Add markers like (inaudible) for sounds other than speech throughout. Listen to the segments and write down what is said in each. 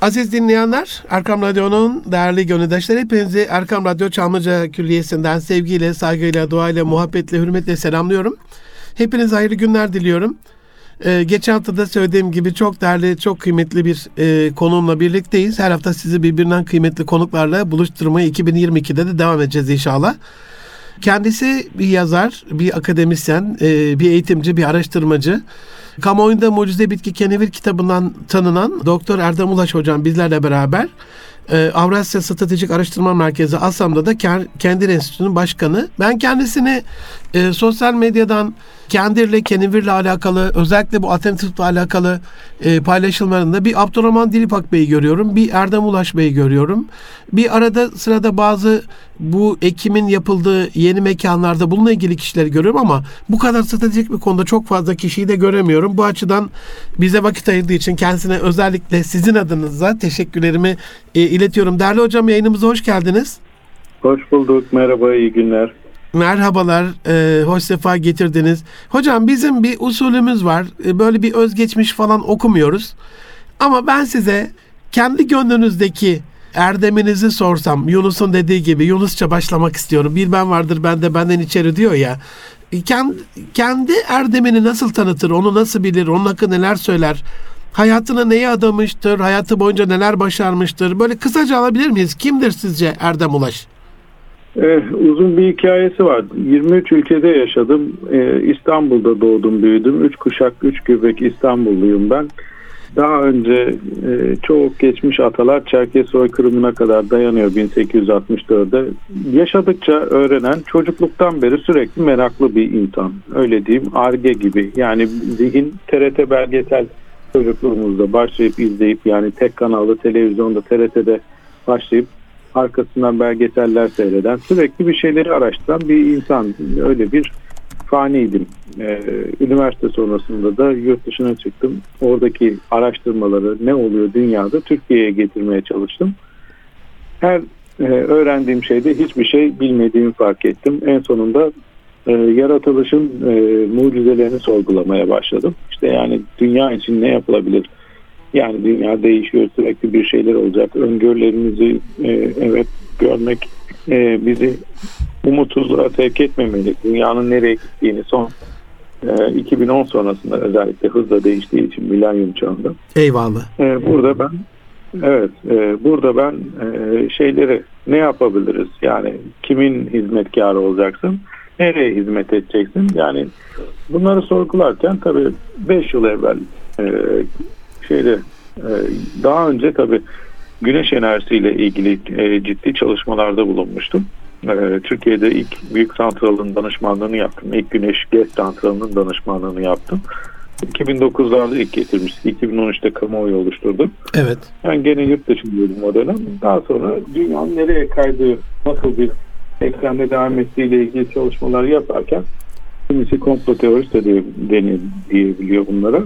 Aziz dinleyenler, Erkam Radyo'nun değerli gönüldaşları hepinizi Erkam Radyo Çamlıca Külliyesi'nden sevgiyle, saygıyla, duayla, muhabbetle, hürmetle selamlıyorum. Hepinize hayırlı günler diliyorum. Ee, geçen hafta da söylediğim gibi çok değerli, çok kıymetli bir e, konuğumla birlikteyiz. Her hafta sizi birbirinden kıymetli konuklarla buluşturmaya 2022'de de devam edeceğiz inşallah. Kendisi bir yazar, bir akademisyen, e, bir eğitimci, bir araştırmacı. Kamuoyunda Mucize Bitki Kenevir kitabından tanınan Doktor Erdem Ulaş hocam bizlerle beraber e, Avrasya Stratejik Araştırma Merkezi ASAM'da da Kendir Enstitüsü'nün başkanı. Ben kendisini e, sosyal medyadan Kendir'le, Kenevir'le alakalı, özellikle bu alternatifle alakalı e, paylaşımlarında bir Abdurrahman Dilipak Bey'i görüyorum, bir Erdem Ulaş Bey'i görüyorum. Bir arada sırada bazı bu ekimin yapıldığı yeni mekanlarda bununla ilgili kişileri görüyorum ama bu kadar stratejik bir konuda çok fazla kişiyi de göremiyorum. Bu açıdan bize vakit ayırdığı için kendisine özellikle sizin adınıza teşekkürlerimi e, iletiyorum. Değerli hocam yayınımıza hoş geldiniz. Hoş bulduk. Merhaba, iyi günler. Merhabalar, e, hoş sefa getirdiniz. Hocam bizim bir usulümüz var. E, böyle bir özgeçmiş falan okumuyoruz. Ama ben size kendi gönlünüzdeki erdeminizi sorsam, Yunus'un dediği gibi Yunusça başlamak istiyorum. Bir ben vardır ben de benden içeri diyor ya. E, kendi, kendi erdemini nasıl tanıtır, onu nasıl bilir, onun hakkı neler söyler? Hayatına neyi adamıştır, hayatı boyunca neler başarmıştır? Böyle kısaca alabilir miyiz? Kimdir sizce Erdem Ulaş? Eh, uzun bir hikayesi var. 23 ülkede yaşadım. Eh, İstanbul'da doğdum, büyüdüm. Üç kuşak, üç göbek İstanbulluyum ben. Daha önce e, çok geçmiş atalar Çerkez soykırımına kadar dayanıyor 1864'de. Yaşadıkça öğrenen çocukluktan beri sürekli meraklı bir insan. Öyle diyeyim arge gibi. Yani zihin TRT belgesel çocukluğumuzda başlayıp izleyip yani tek kanallı televizyonda TRT'de başlayıp arkasından belgeseller seyreden, sürekli bir şeyleri araştıran bir insan. Öyle bir faniydim. Ee, üniversite sonrasında da yurt dışına çıktım. Oradaki araştırmaları ne oluyor dünyada Türkiye'ye getirmeye çalıştım. Her e, öğrendiğim şeyde hiçbir şey bilmediğimi fark ettim. En sonunda e, yaratılışın e, mucizelerini sorgulamaya başladım. İşte yani dünya için ne yapılabilir? Yani dünya değişiyor sürekli bir şeyler olacak. Öngörülerimizi e, evet görmek e, bizi umutsuzluğa sevk etmemeli. Dünyanın nereye gittiğini son e, 2010 sonrasında özellikle hızla değiştiği için milenyum çağında. Eyvallah. E, burada ben evet e, burada ben e, şeyleri ne yapabiliriz? Yani kimin hizmetkarı olacaksın? Nereye hizmet edeceksin? Yani bunları sorgularken tabii 5 yıl evvel e, şeyde e, daha önce tabii güneş enerjisiyle ilgili e, ciddi çalışmalarda bulunmuştum. E, Türkiye'de ilk büyük santralın danışmanlığını yaptım. İlk güneş gez santralının danışmanlığını yaptım. 2009'larda ilk getirmiştik. 2013'te kamuoyu oluşturdum. Evet. Ben gene yurt dışındaydım o dönem. Daha sonra dünyanın nereye kaydığı, nasıl bir eksende devam ettiğiyle ilgili çalışmalar yaparken kimisi komplo teorisi de diyebiliyor bunlara.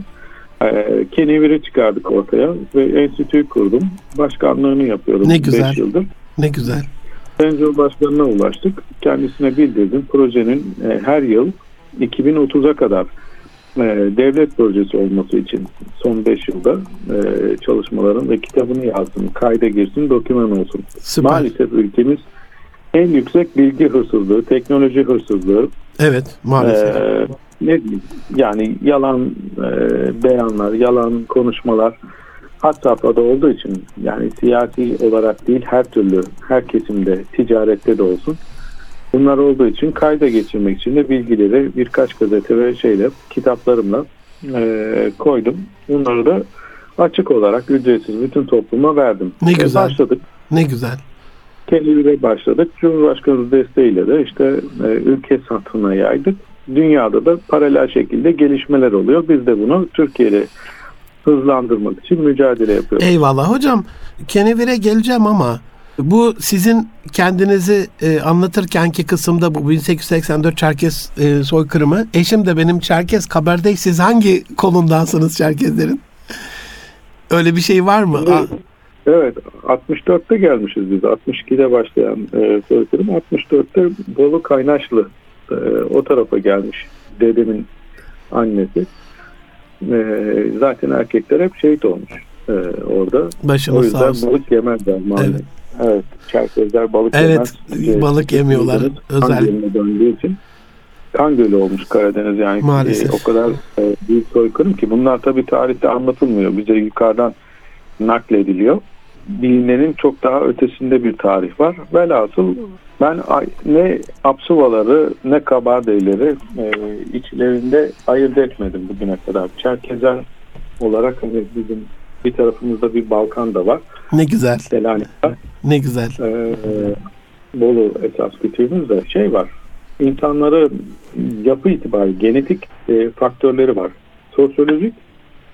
Ee, Kenevir'i çıkardık ortaya ve enstitüyü kurdum. Başkanlığını yapıyorum ne güzel. 5 yıldır. Ne güzel. Sayın Cumhurbaşkanı'na ulaştık. Kendisine bildirdim. Projenin e, her yıl 2030'a kadar e, devlet projesi olması için son 5 yılda e, çalışmaların ve kitabını yazdım. Kayda girsin, doküman olsun. Süper. Maalesef ülkemiz en yüksek bilgi hırsızlığı, teknoloji hırsızlığı. Evet, maalesef. E, ne yani yalan e, beyanlar, yalan konuşmalar hat safhada olduğu için yani siyasi olarak değil her türlü her kesimde ticarette de olsun bunlar olduğu için kayda geçirmek için de bilgileri birkaç gazete ve şeyle kitaplarımla e, koydum. Bunları da açık olarak ücretsiz bütün topluma verdim. Ne güzel. Başladık. Ne güzel. Kendimize başladık. Cumhurbaşkanı desteğiyle de işte e, ülke satına yaydık dünyada da paralel şekilde gelişmeler oluyor. Biz de bunu Türkiye'de hızlandırmak için mücadele yapıyoruz. Eyvallah hocam. Kenevir'e geleceğim ama bu sizin kendinizi e, anlatırkenki kısımda bu 1884 Çerkez e, soykırımı. Eşim de benim Çerkez Kabardey. Siz hangi kolundansınız Çerkezlerin? Öyle bir şey var mı? Evet, evet 64'te gelmişiz biz. 62'de başlayan e, soykırım. 64'te Bolu Kaynaşlı e, o tarafa gelmiş dedemin annesi. E, zaten erkekler hep şehit olmuş. e, orada. Başınız o yüzden sağ olsun. balık yemezler maalesef. Evet. Evet. Çerkezler balık Evet, yemez. balık yemiyorlar. Karadeniz Özel- Kan gölüne döndüğü için. Kan gölü olmuş Karadeniz yani. Maalesef. E, o kadar e, büyük soykırım ki bunlar tabii tarihte anlatılmıyor. Bize yukarıdan naklediliyor. Bilinenin çok daha ötesinde bir tarih var. Velhasıl ben ne Apsuvaları ne Kabardeyleri e, içlerinde ayırt etmedim bugüne kadar. Çerkezen olarak hani bizim bir tarafımızda bir Balkan da var. Ne güzel. Selanik var. Ne güzel. Ee, Bolu esas kültürümüzde şey var. İnsanları yapı itibariyle genetik e, faktörleri var. Sosyolojik,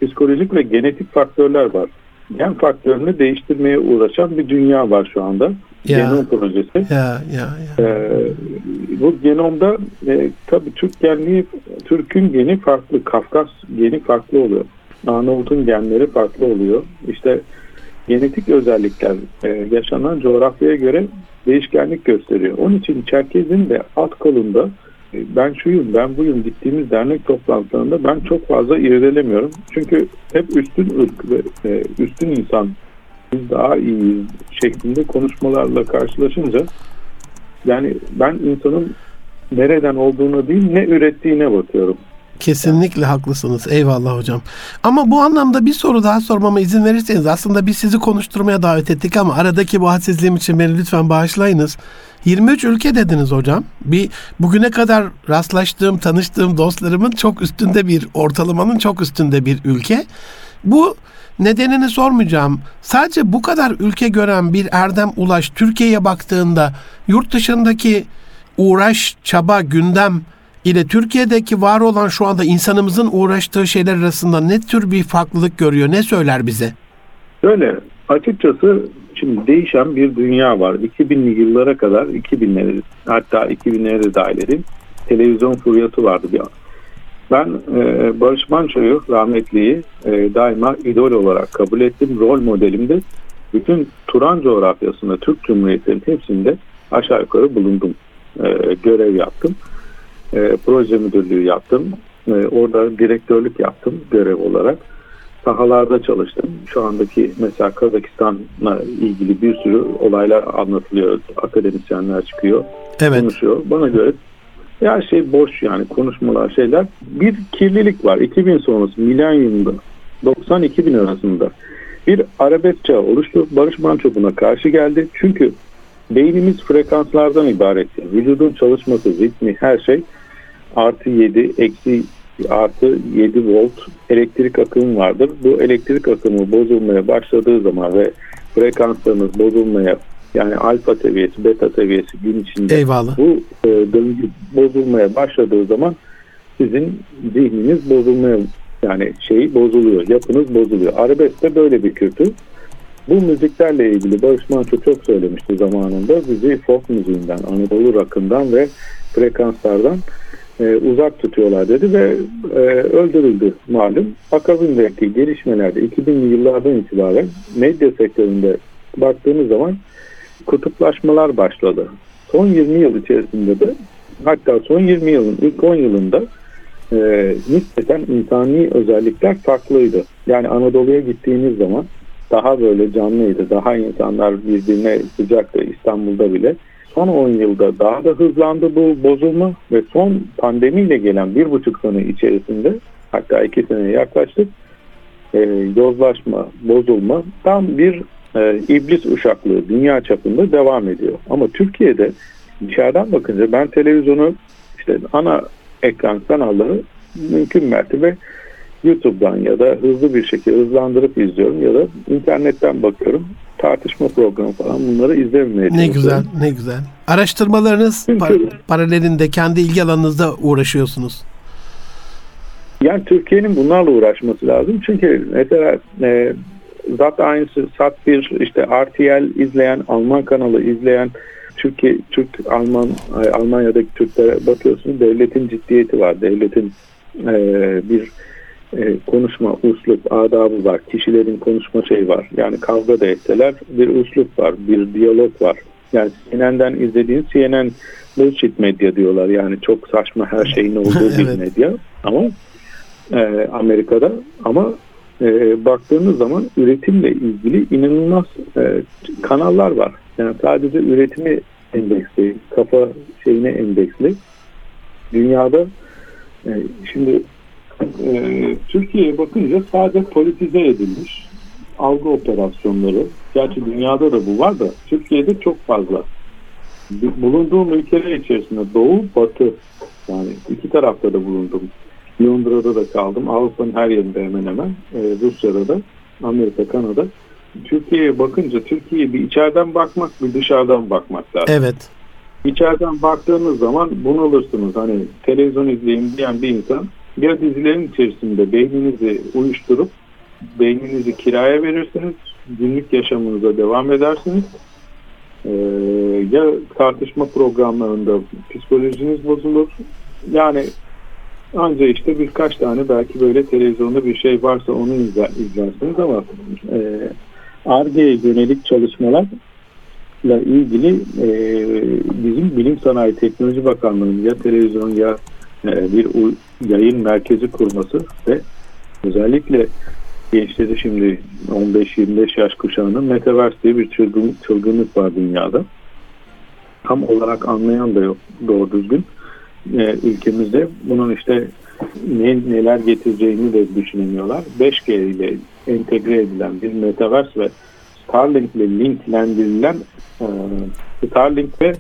psikolojik ve genetik faktörler var. Gen faktörünü değiştirmeye uğraşan bir dünya var şu anda. Ya. Genom projesi. Ya ya ya. Ee, bu genomda e, tabii Türk genliği, Türk'ün geni farklı, Kafkas geni farklı oluyor. Arnavut'un genleri farklı oluyor. İşte genetik özellikler e, yaşanan coğrafyaya göre değişkenlik gösteriyor. Onun için Çerkez'in de alt kolunda ben şuyum, ben buyum gittiğimiz dernek toplantılarında ben çok fazla irdelemiyorum. Çünkü hep üstün ırk ve e, üstün insan biz daha iyiyiz şeklinde konuşmalarla karşılaşınca yani ben insanın nereden olduğunu değil ne ürettiğine bakıyorum. Kesinlikle haklısınız. Eyvallah hocam. Ama bu anlamda bir soru daha sormama izin verirseniz aslında biz sizi konuşturmaya davet ettik ama aradaki bu hadsizliğim için beni lütfen bağışlayınız. 23 ülke dediniz hocam. Bir bugüne kadar rastlaştığım, tanıştığım dostlarımın çok üstünde bir ortalamanın çok üstünde bir ülke. Bu nedenini sormayacağım. Sadece bu kadar ülke gören bir Erdem Ulaş Türkiye'ye baktığında yurt dışındaki uğraş, çaba, gündem ile Türkiye'deki var olan şu anda insanımızın uğraştığı şeyler arasında ne tür bir farklılık görüyor? Ne söyler bize? Böyle açıkçası şimdi değişen bir dünya var. 2000'li yıllara kadar 2000'leri hatta 2000'leri de dahil edeyim. Televizyon furyası vardı bir an. Ben e, Barış Manço'yu rahmetliyi e, daima idol olarak kabul ettim. Rol modelimde bütün Turan coğrafyasında Türk Cumhuriyetlerinin hepsinde aşağı yukarı bulundum. E, görev yaptım. E, proje müdürlüğü yaptım. E, orada direktörlük yaptım görev olarak sahalarda çalıştım. Şu andaki mesela Kazakistan'la ilgili bir sürü olaylar anlatılıyor. Akademisyenler çıkıyor, Evet. konuşuyor. Bana göre her şey boş yani konuşmalar şeyler. Bir kirlilik var. 2000 sonrası milenyumda 90-2000 arasında bir arabesk çağı oluştu. Barış Manço buna karşı geldi. Çünkü beynimiz frekanslardan ibaret. Vücudun çalışması, ritmi, her şey artı 7, eksi artı 7 volt elektrik akımı vardır. Bu elektrik akımı bozulmaya başladığı zaman ve frekanslarınız bozulmaya yani alfa seviyesi, beta seviyesi gün içinde Eyvallah. bu e, döngü bozulmaya başladığı zaman sizin zihniniz bozulmaya yani şeyi bozuluyor, yapınız bozuluyor. Arabesk de böyle bir kültür. Bu müziklerle ilgili Barış Manço çok söylemişti zamanında. Bizi folk müziğinden, Anadolu rakından ve frekanslardan e, uzak tutuyorlar dedi ve e, öldürüldü malum. Akabindeki gelişmelerde 2000'li yıllardan itibaren medya sektöründe baktığımız zaman kutuplaşmalar başladı. Son 20 yıl içerisinde de hatta son 20 yılın ilk 10 yılında e, nispeten insani özellikler farklıydı. Yani Anadolu'ya gittiğiniz zaman daha böyle canlıydı. Daha insanlar birbirine sıcaktı İstanbul'da bile. Son 10 yılda daha da hızlandı bu bozulma ve son pandemiyle gelen bir buçuk sene içerisinde hatta iki seneye yaklaştık. E, yozlaşma, bozulma tam bir e, iblis uşaklığı dünya çapında devam ediyor. Ama Türkiye'de dışarıdan bakınca ben televizyonu işte ana ekran kanalları mümkün mertebe YouTube'dan ya da hızlı bir şekilde hızlandırıp izliyorum ya da internetten bakıyorum. Tartışma programı falan bunları izlememeye Ne güzel, ne güzel. Araştırmalarınız par- paralelinde kendi ilgi alanınızda uğraşıyorsunuz. Yani Türkiye'nin bunlarla uğraşması lazım. Çünkü mesela e, zaten aynısı Sat 1 işte RTL izleyen, Alman kanalı izleyen Türkiye, Türk, Alman, e, Almanya'daki Türklere bakıyorsunuz devletin ciddiyeti var. Devletin e, bir e, konuşma, uslup, adabı var. Kişilerin konuşma şeyi var. Yani kavga da etseler bir uslup var, bir diyalog var. Yani CNN'den izlediğin CNN bullshit medya diyorlar. Yani çok saçma her şeyin olduğu (laughs) bir Evet. medya. Ama e, Amerika'da ama e, baktığınız zaman üretimle ilgili inanılmaz e, kanallar var. Yani sadece üretimi endeksli, kafa şeyine endeksli. Dünyada e, şimdi e, Türkiye'ye bakınca sadece politize edilmiş algı operasyonları. Gerçi dünyada da bu var da Türkiye'de çok fazla. Bulunduğum ülkeler içerisinde Doğu, Batı yani iki tarafta da bulundum. Londra'da da kaldım. Avrupa'nın her yerinde hemen hemen. E, Rusya'da da, Amerika, Kanada. Türkiye'ye bakınca Türkiye'ye bir içeriden bakmak bir dışarıdan bakmak lazım. Evet. İçeriden baktığınız zaman bunalırsınız. Hani televizyon izleyin diyen bir insan ya dizilerin içerisinde beyninizi uyuşturup beyninizi kiraya verirsiniz. Günlük yaşamınıza devam edersiniz. Ee, ya tartışma programlarında psikolojiniz bozulur. Yani Anca işte birkaç tane belki böyle televizyonda bir şey varsa onu izler, izlersiniz ama ARGE'ye e, yönelik çalışmalarla ilgili e, bizim Bilim Sanayi Teknoloji Bakanlığı'nın ya televizyon ya e, bir yayın merkezi kurması ve özellikle gençleri şimdi 15-25 yaş kuşağının Metaverse diye bir çılgın, çılgınlık var dünyada. Tam olarak anlayan da yok doğru düzgün e, ülkemizde bunun işte ne, neler getireceğini de düşünemiyorlar. 5G ile entegre edilen bir Metaverse ve Starlink ile linklendirilen e, Starlink ve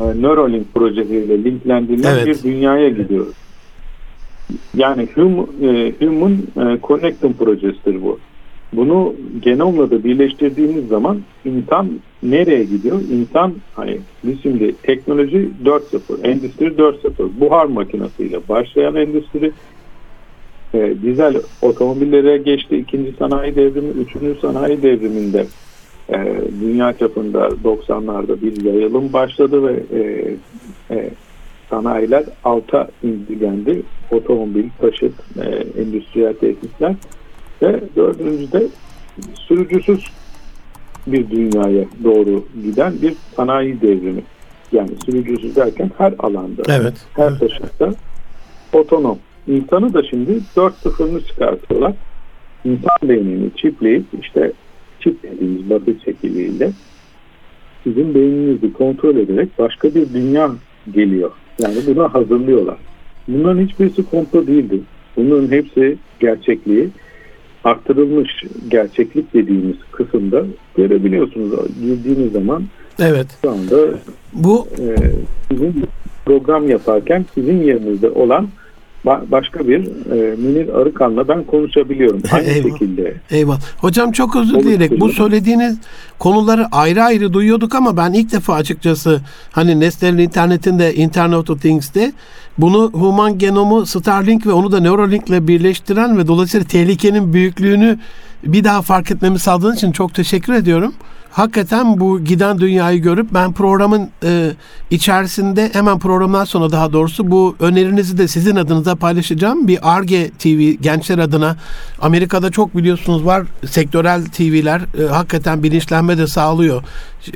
Neuralink projeleriyle linklendirilen evet. bir dünyaya gidiyoruz. Yani Human, e, Human e, Connecting projesidir bu. Bunu genomla da birleştirdiğimiz zaman insan nereye gidiyor? İnsan hani biz şimdi teknoloji 4.0, endüstri 4.0, buhar makinesiyle başlayan endüstri e, dizel otomobillere geçti. ikinci sanayi devrimi, üçüncü sanayi devriminde e, dünya çapında 90'larda bir yayılım başladı ve e, e, sanayiler alta indirgendi. Otomobil, taşıt, e, endüstriyel tesisler ve dördüncüde sürücüsüz bir dünyaya doğru giden bir sanayi devrimi. Yani sürücüsüz derken her alanda, evet. her taşıtta otonom. İnsanı da şimdi dört sıfırını çıkartıyorlar. İnsan beynini çipleyip işte çip dediğimiz basit şekliyle sizin beyninizi kontrol ederek başka bir dünya geliyor. Yani buna hazırlıyorlar. Bunların hiçbirisi komplo değildi. Bunların hepsi gerçekliği arttırılmış gerçeklik dediğimiz kısımda görebiliyorsunuz. Girdiğiniz zaman evet. şu anda bu e, sizin program yaparken sizin yerinizde olan başka bir e, Münir Arıkan'la ben konuşabiliyorum. Aynı Eyvallah. şekilde. Eyvallah. Hocam çok özür dileyerek bu söylediğiniz konuları ayrı ayrı duyuyorduk ama ben ilk defa açıkçası hani Nestle'nin internetinde Internet of Things'te bunu human genomu Starlink ve onu da Neuralink ile birleştiren ve dolayısıyla tehlikenin büyüklüğünü bir daha fark etmemi sağladığın için çok teşekkür ediyorum hakikaten bu giden dünyayı görüp ben programın e, içerisinde hemen programdan sonra daha doğrusu bu önerinizi de sizin adınıza paylaşacağım. Bir ARGE TV gençler adına Amerika'da çok biliyorsunuz var sektörel TV'ler e, hakikaten bilinçlenme de sağlıyor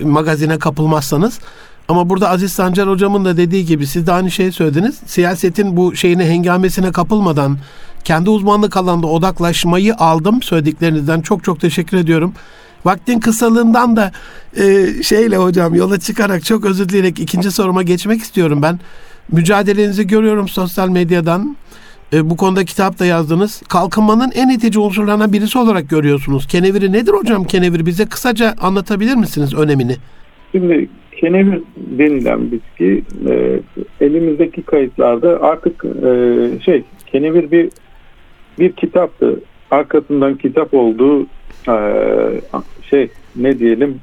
magazine kapılmazsanız. Ama burada Aziz Sancar hocamın da dediği gibi siz de aynı şeyi söylediniz. Siyasetin bu şeyine hengamesine kapılmadan kendi uzmanlık alanında odaklaşmayı aldım söylediklerinizden. Çok çok teşekkür ediyorum. Vaktin kısalığından da e, şeyle hocam yola çıkarak çok özür dileyerek ikinci soruma geçmek istiyorum ben. Mücadelenizi görüyorum sosyal medyadan. E, bu konuda kitap da yazdınız. Kalkınmanın en itici unsurlarından birisi olarak görüyorsunuz. Keneviri nedir hocam kenevir? Bize kısaca anlatabilir misiniz önemini? Şimdi kenevir denilen bitki e, elimizdeki kayıtlarda artık e, şey kenevir bir bir kitaptı. Arkasından kitap olduğu e, şey ne diyelim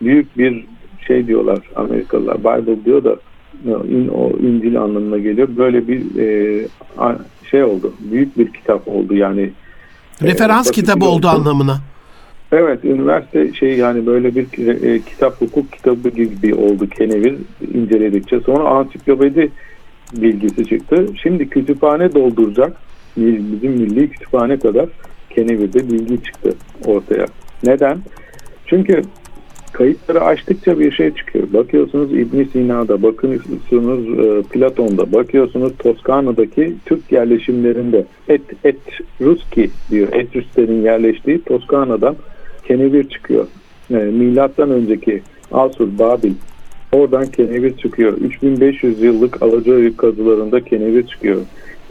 büyük bir şey diyorlar Amerikalılar Bible diyor da in, o İncil anlamına geliyor. Böyle bir e, şey oldu. Büyük bir kitap oldu yani. Referans e, kitabı oldu anlamına. Evet, üniversite şey yani böyle bir e, kitap hukuk kitabı gibi oldu kenevir inceledikçe. Sonra ansiklopedi bilgisi çıktı. Şimdi kütüphane dolduracak bizim milli kütüphane kadar kenevirde bilgi çıktı ortaya. Neden? Çünkü kayıtları açtıkça bir şey çıkıyor. Bakıyorsunuz İbn Sina'da, bakıyorsunuz e, Platon'da, bakıyorsunuz Toskana'daki Türk yerleşimlerinde Et, Et Ruski diyor. Etrüslerin yerleştiği Toskana'dan kenevir çıkıyor. E, milattan önceki Asur, Babil oradan kenevir çıkıyor. 3500 yıllık Alacaoğlu kazılarında kenevir çıkıyor.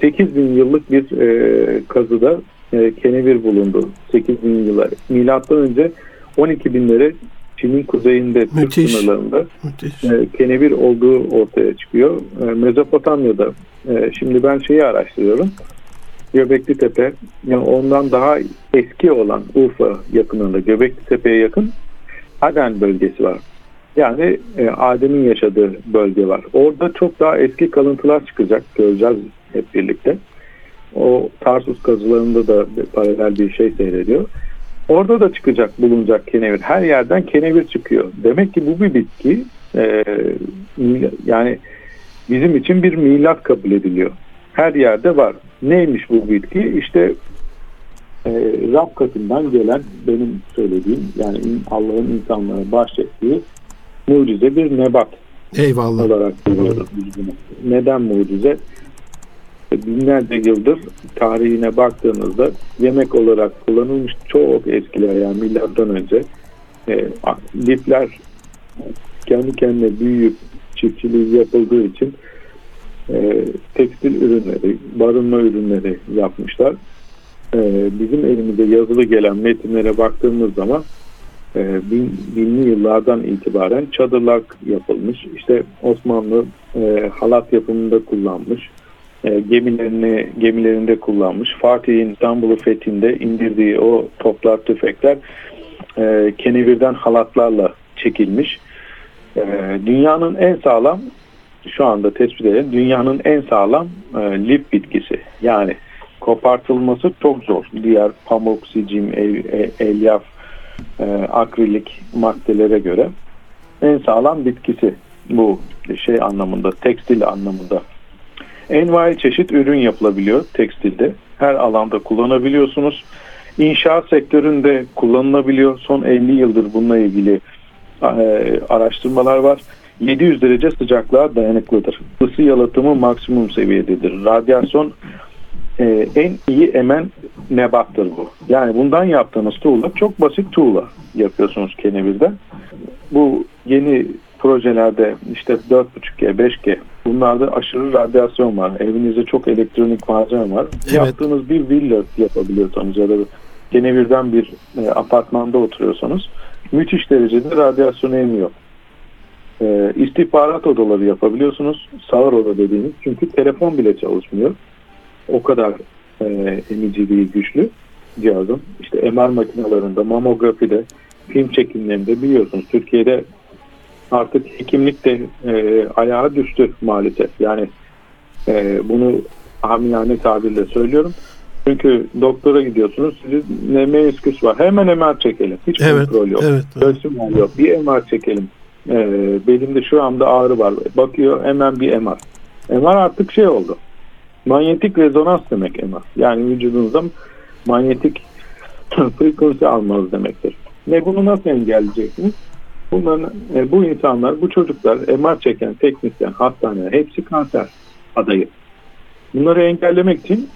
8000 yıllık bir e, kazıda e, kenevir bulundu. 8000 yıllar. Milattan önce 12 binlere Çin'in kuzeyinde Türk sınırlarında e, kenevir olduğu ortaya çıkıyor. E, Mezopotamya'da e, şimdi ben şeyi araştırıyorum. Göbekli Tepe yani ondan daha eski olan Urfa yakınında Göbekli Tepe'ye yakın Aden bölgesi var. Yani e, Adem'in yaşadığı bölge var. Orada çok daha eski kalıntılar çıkacak. Göreceğiz hep birlikte. O Tarsus kazılarında da paralel bir şey seyrediyor. Orada da çıkacak, bulunacak kenevir. Her yerden kenevir çıkıyor. Demek ki bu bir bitki. E, yani bizim için bir milat kabul ediliyor. Her yerde var. Neymiş bu bitki? İşte e, Rab katından gelen benim söylediğim yani Allah'ın insanlara bahşettiği mucize bir nebat. Eyvallah. Olarak. Neden mucize? Binlerce yıldır tarihine baktığınızda yemek olarak kullanılmış çok eskiler yani milattan önce e, lifler kendi kendine büyüyüp çiftçiliği yapıldığı için e, tekstil ürünleri, barınma ürünleri yapmışlar. E, bizim elimizde yazılı gelen metinlere baktığımız zaman e, bin, binli yıllardan itibaren çadırlar yapılmış. İşte Osmanlı e, halat yapımında kullanmış e, gemilerini gemilerinde kullanmış. Fatih'in İstanbul'u fethinde indirdiği o toplar, tüfekler e, kenevirden halatlarla çekilmiş. E, dünyanın en sağlam şu anda tespit edilen dünyanın en sağlam e, lif bitkisi. Yani kopartılması çok zor. Diğer pamuk, sicim, el, el, elyaf, e, akrilik maddelere göre en sağlam bitkisi bu şey anlamında, tekstil anlamında Envai çeşit ürün yapılabiliyor tekstilde. Her alanda kullanabiliyorsunuz. İnşaat sektöründe kullanılabiliyor. Son 50 yıldır bununla ilgili e, araştırmalar var. 700 derece sıcaklığa dayanıklıdır. Isı yalıtımı maksimum seviyededir. Radyasyon e, en iyi emen nebattır bu. Yani bundan yaptığınız tuğla çok basit tuğla yapıyorsunuz kenevirden. Bu yeni projelerde işte 4.5G, 5G bunlarda aşırı radyasyon var. Evinizde çok elektronik malzeme var. Evet. Yaptığınız bir villa yapabiliyorsanız ya da gene birden bir e, apartmanda oturuyorsanız müthiş derecede radyasyon emiyor. E, istihbarat odaları yapabiliyorsunuz. Sağır oda dediğiniz. Çünkü telefon bile çalışmıyor. O kadar e, emiciliği güçlü cihazın. İşte MR makinalarında, mamografide, film çekimlerinde biliyorsunuz Türkiye'de artık hekimlik de e, ayağa düştü maalesef. Yani e, bunu hamilane tabirle söylüyorum. Çünkü doktora gidiyorsunuz. Sizin ne menisküs var. Hemen MR çekelim. Hiç evet, kontrol yok. Evet, evet. yok. Bir MR çekelim. E, belimde şu anda ağrı var. Bakıyor hemen bir MR. MR artık şey oldu. Manyetik rezonans demek MR. Yani vücudunuzda manyetik (laughs) frekansı almanız demektir. Ne bunu nasıl engelleyeceksiniz? Bunların, e, bu insanlar, bu çocuklar MR çeken teknisyen, hastane hepsi kanser adayı. Bunları engellemek için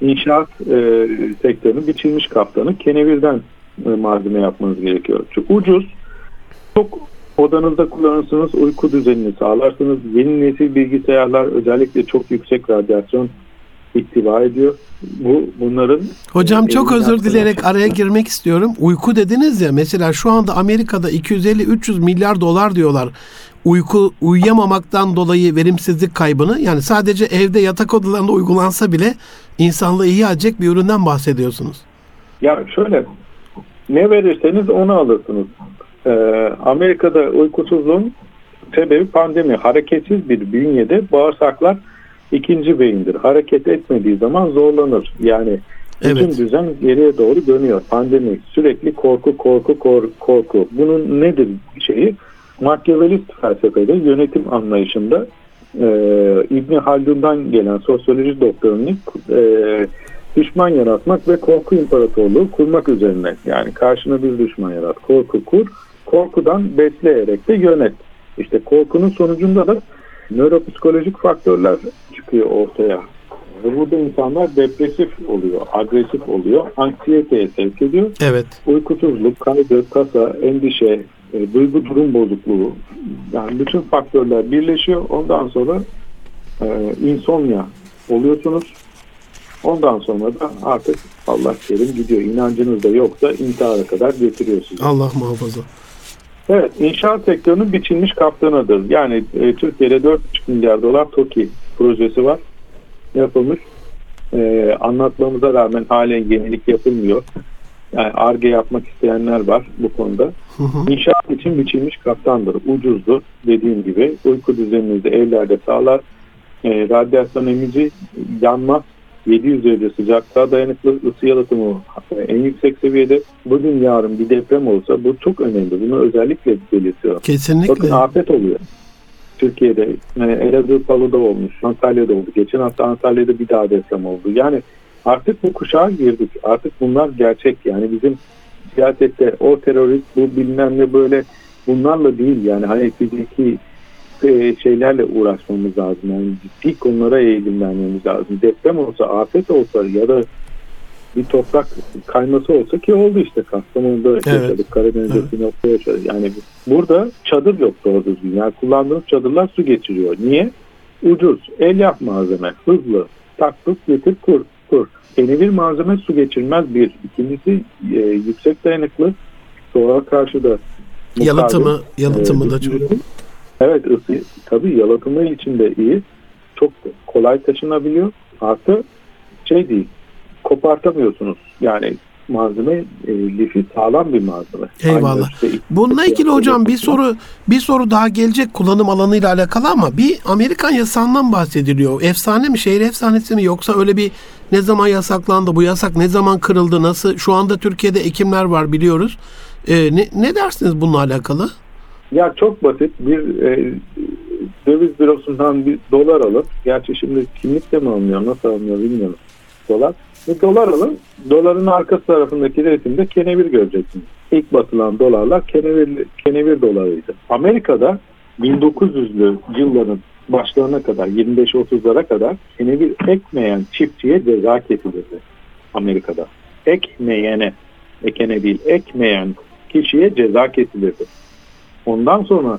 inşaat e, sektörünün biçilmiş kaptanı kenevirden e, malzeme yapmanız gerekiyor. Çok ucuz, çok odanızda kullanırsınız, uyku düzenini sağlarsınız. Yeni nesil bilgisayarlar özellikle çok yüksek radyasyon ihtiva ediyor. Bu bunların Hocam çok özür dileyerek araya girmek istiyorum. Uyku dediniz ya mesela şu anda Amerika'da 250-300 milyar dolar diyorlar. Uyku uyuyamamaktan dolayı verimsizlik kaybını yani sadece evde yatak odalarında uygulansa bile insanlığı iyi edecek bir üründen bahsediyorsunuz. Ya şöyle ne verirseniz onu alırsınız. Ee, Amerika'da uykusuzluğun sebebi pandemi. Hareketsiz bir bünyede bağırsaklar ikinci beyindir. Hareket etmediği zaman zorlanır. Yani bütün evet. düzen geriye doğru dönüyor. Pandemi sürekli korku korku korku korku. Bunun nedir şeyi? Machiavellist felsefede yönetim anlayışında e, İbni Haldun'dan gelen sosyoloji doktorunun e, düşman yaratmak ve korku imparatorluğu kurmak üzerine. Yani karşına bir düşman yarat, korku kur, korkudan besleyerek de yönet. İşte korkunun sonucunda da nöropsikolojik faktörler çıkıyor ortaya. Ve burada insanlar depresif oluyor, agresif oluyor, anksiyeteye sevk ediyor. Evet. Uykusuzluk, kaygı, kasa, endişe, e, duygu durum bozukluğu yani bütün faktörler birleşiyor. Ondan sonra e, insomnia oluyorsunuz. Ondan sonra da artık Allah kerim gidiyor. İnancınız da yoksa intihara kadar getiriyor sizi. Allah muhafaza. Evet, inşaat sektörünün biçilmiş kaptanıdır. Yani e, Türkiye'de 4,5 milyar dolar TOKİ projesi var. Yapılmış. E, anlatmamıza rağmen halen yenilik yapılmıyor. Yani ARGE yapmak isteyenler var bu konuda. Hı hı. İnşaat için biçilmiş kaptandır. Ucuzdur. Dediğim gibi uyku düzeninizi evlerde sağlar. E, radyasyon emici yanmaz. 700 derece sıcaklığa dayanıklı ısı yalıtımı en yüksek seviyede. Bugün yarın bir deprem olsa bu çok önemli. Bunu özellikle belirtiyorum. Kesinlikle. Bakın afet oluyor. Türkiye'de e, Elazığ Palu'da olmuş, Antalya'da oldu. Geçen hafta Antalya'da bir daha deprem oldu. Yani artık bu kuşağa girdik. Artık bunlar gerçek. Yani bizim siyasette o terörist bu bilmem ne böyle bunlarla değil yani hani fiziki e, şeylerle uğraşmamız lazım. Yani ciddi konulara eğilim vermemiz lazım. Deprem olsa, afet olsa ya da bir toprak kayması olsa ki oldu işte Kastamonu'da yaşadık, Karadeniz'de Evet. Sinop'ta yaşadık. Yani burada çadır yok doğru düzgün. Yani kullandığımız çadırlar su geçiriyor. Niye? Ucuz, el yap malzeme, hızlı, tak tut getir kur, kur. Yeni bir malzeme su geçirmez bir. İkincisi e, yüksek dayanıklı, soğuğa karşı da. Yalıtımı, yalıtımı Ee, da çok. Evet ısı tabii yalıtımı için de iyi. Çok kolay taşınabiliyor. Artı şey değil kopartamıyorsunuz. Yani malzeme e, lifi sağlam bir malzeme. Eyvallah. İşte Bununla ilgili hocam bir soru bir soru daha gelecek kullanım alanıyla alakalı ama bir Amerikan yasağından bahsediliyor. Efsane mi şehir efsanesi mi yoksa öyle bir ne zaman yasaklandı bu yasak ne zaman kırıldı nasıl şu anda Türkiye'de ekimler var biliyoruz. Ee, ne, ne dersiniz bununla alakalı? Ya çok basit bir e, döviz bürosundan bir dolar alıp gerçi şimdi kimlikle mi alınıyor nasıl alınıyor bilmiyorum dolar. Bir dolar alın doların arka tarafındaki resimde kenevir göreceksiniz. İlk batılan dolarlar kenevir, kenevir dolarıydı. Amerika'da 1900'lü yılların başlarına kadar 25-30'lara kadar kenevir ekmeyen çiftçiye ceza kesilirdi Amerika'da. Ekmeyene, ekene değil ekmeyen kişiye ceza kesilirdi. Ondan sonra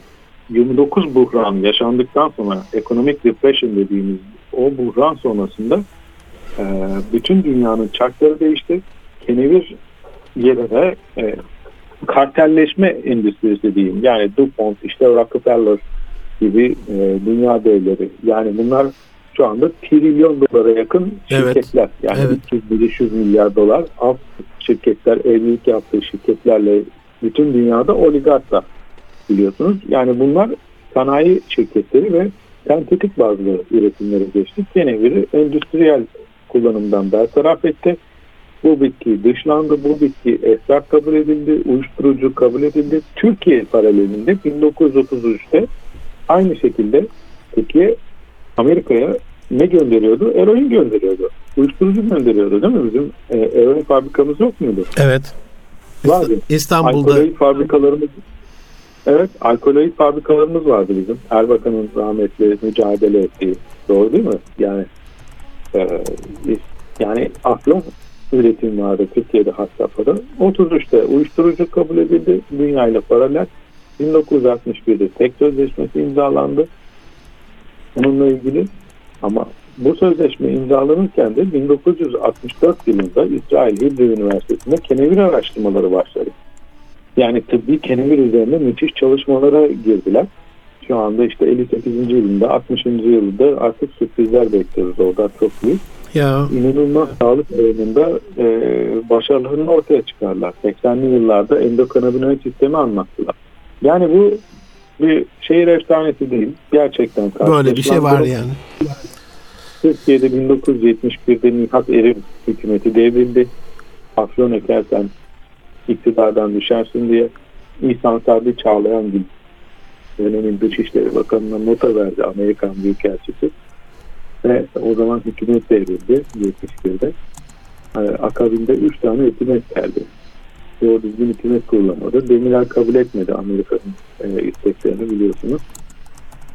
29 buhran yaşandıktan sonra ekonomik depression dediğimiz o buhran sonrasında e, bütün dünyanın çarkları değişti. Kenevir yerine e, kartelleşme endüstrisi diyeyim. Yani DuPont, işte Rockefeller gibi e, dünya devleri. Yani bunlar şu anda trilyon dolara yakın Evet. şirketler. Yani Evet. 300-500 milyar dolar alt şirketler, evlilik yaptığı şirketlerle bütün dünyada oligarklar biliyorsunuz. Yani bunlar sanayi şirketleri ve sentetik bazlı üretimlere geçti. Keneviri endüstriyel kullanımdan bertaraf etti. Bu bitki dışlandı, bu bitki esrar kabul edildi, uyuşturucu kabul edildi. Türkiye paralelinde 1933'te aynı şekilde Türkiye Amerika'ya ne gönderiyordu? Eroin gönderiyordu. Uyuşturucu gönderiyordu değil mi? Bizim e, eroin fabrikamız yok muydu? Evet. Vardı. İstanbul'da Alkoloid fabrikalarımız Evet, alkoloid fabrikalarımız vardı bizim. Erbakan'ın rahmetli mücadele ettiği. Doğru değil mi? Yani e, yani aklım üretim vardı Türkiye'de has safhada. 33'te uyuşturucu kabul edildi. Dünyayla paralel. 1961'de tek sözleşmesi imzalandı. Bununla ilgili ama bu sözleşme imzalanırken de 1964 yılında İsrail Hebrew Üniversitesi'nde kenevir araştırmaları başladı. Yani tıbbi kenevir üzerinde müthiş çalışmalara girdiler. Şu anda işte 58. yılında 60. yılında artık sürprizler bekliyoruz orada çok büyük. ya İnanılmaz sağlık alanında e, başarılarını ortaya çıkarlar. 80'li yıllarda endokannabinoid sistemi anlattılar. Yani bu bir şehir efsanesi değil. Gerçekten böyle bir şey var yani. Türkiye'de 1971'de Nihat Erim hükümeti devrildi. Afyon ekersen iktidardan düşersin diye İhsan Sabri Çağlayangil dönemin Dışişleri Bakanı'na nota verdi Amerikan Büyükelçisi. Ve o zaman hükümet devrildi 71'de. Ee, akabinde 3 tane hükümet geldi. doğru düzgün hükümet kurulamadı. Demirel kabul etmedi Amerika'nın e, isteklerini biliyorsunuz.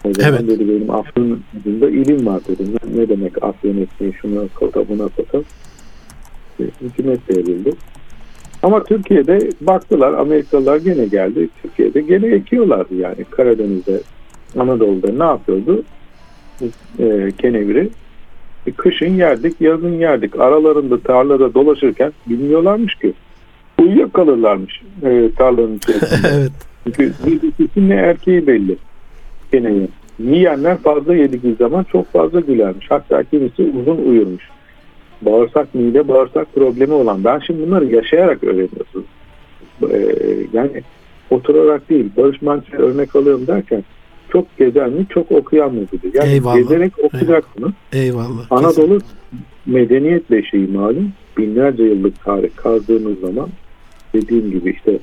O zaman Evet. dedi benim adında ilim var dedim. Ne, ne demek Afyon etmeyi şuna kota buna kota. E, hükümet devrildi. Ama Türkiye'de baktılar Amerikalılar gene geldi. Türkiye'de gene ekiyorlardı yani Karadeniz'de Anadolu'da ne yapıyordu? E, keneviri e, kışın yerdik, yazın yerdik. Aralarında tarlada dolaşırken bilmiyorlarmış ki. Uyuyakalırlarmış e, tarlanın içerisinde. (laughs) evet. Çünkü bir ikisi ne erkeği belli. Kenevi. Yiyenler fazla yediği zaman çok fazla gülermiş. Hatta kimisi uzun uyurmuş. Bağırsak mide bağırsak problemi olan. Ben şimdi bunları yaşayarak öğreniyorsunuz. Ee, yani oturarak değil. Barış Manço'ya örnek alıyorum derken çok gezen mi çok okuyan mı dedi. Yani Eyvallah. gezerek okuyacaksınız. Eyvallah. Anadolu medeniyet beşiği malum. Binlerce yıllık tarih kazdığımız zaman dediğim gibi işte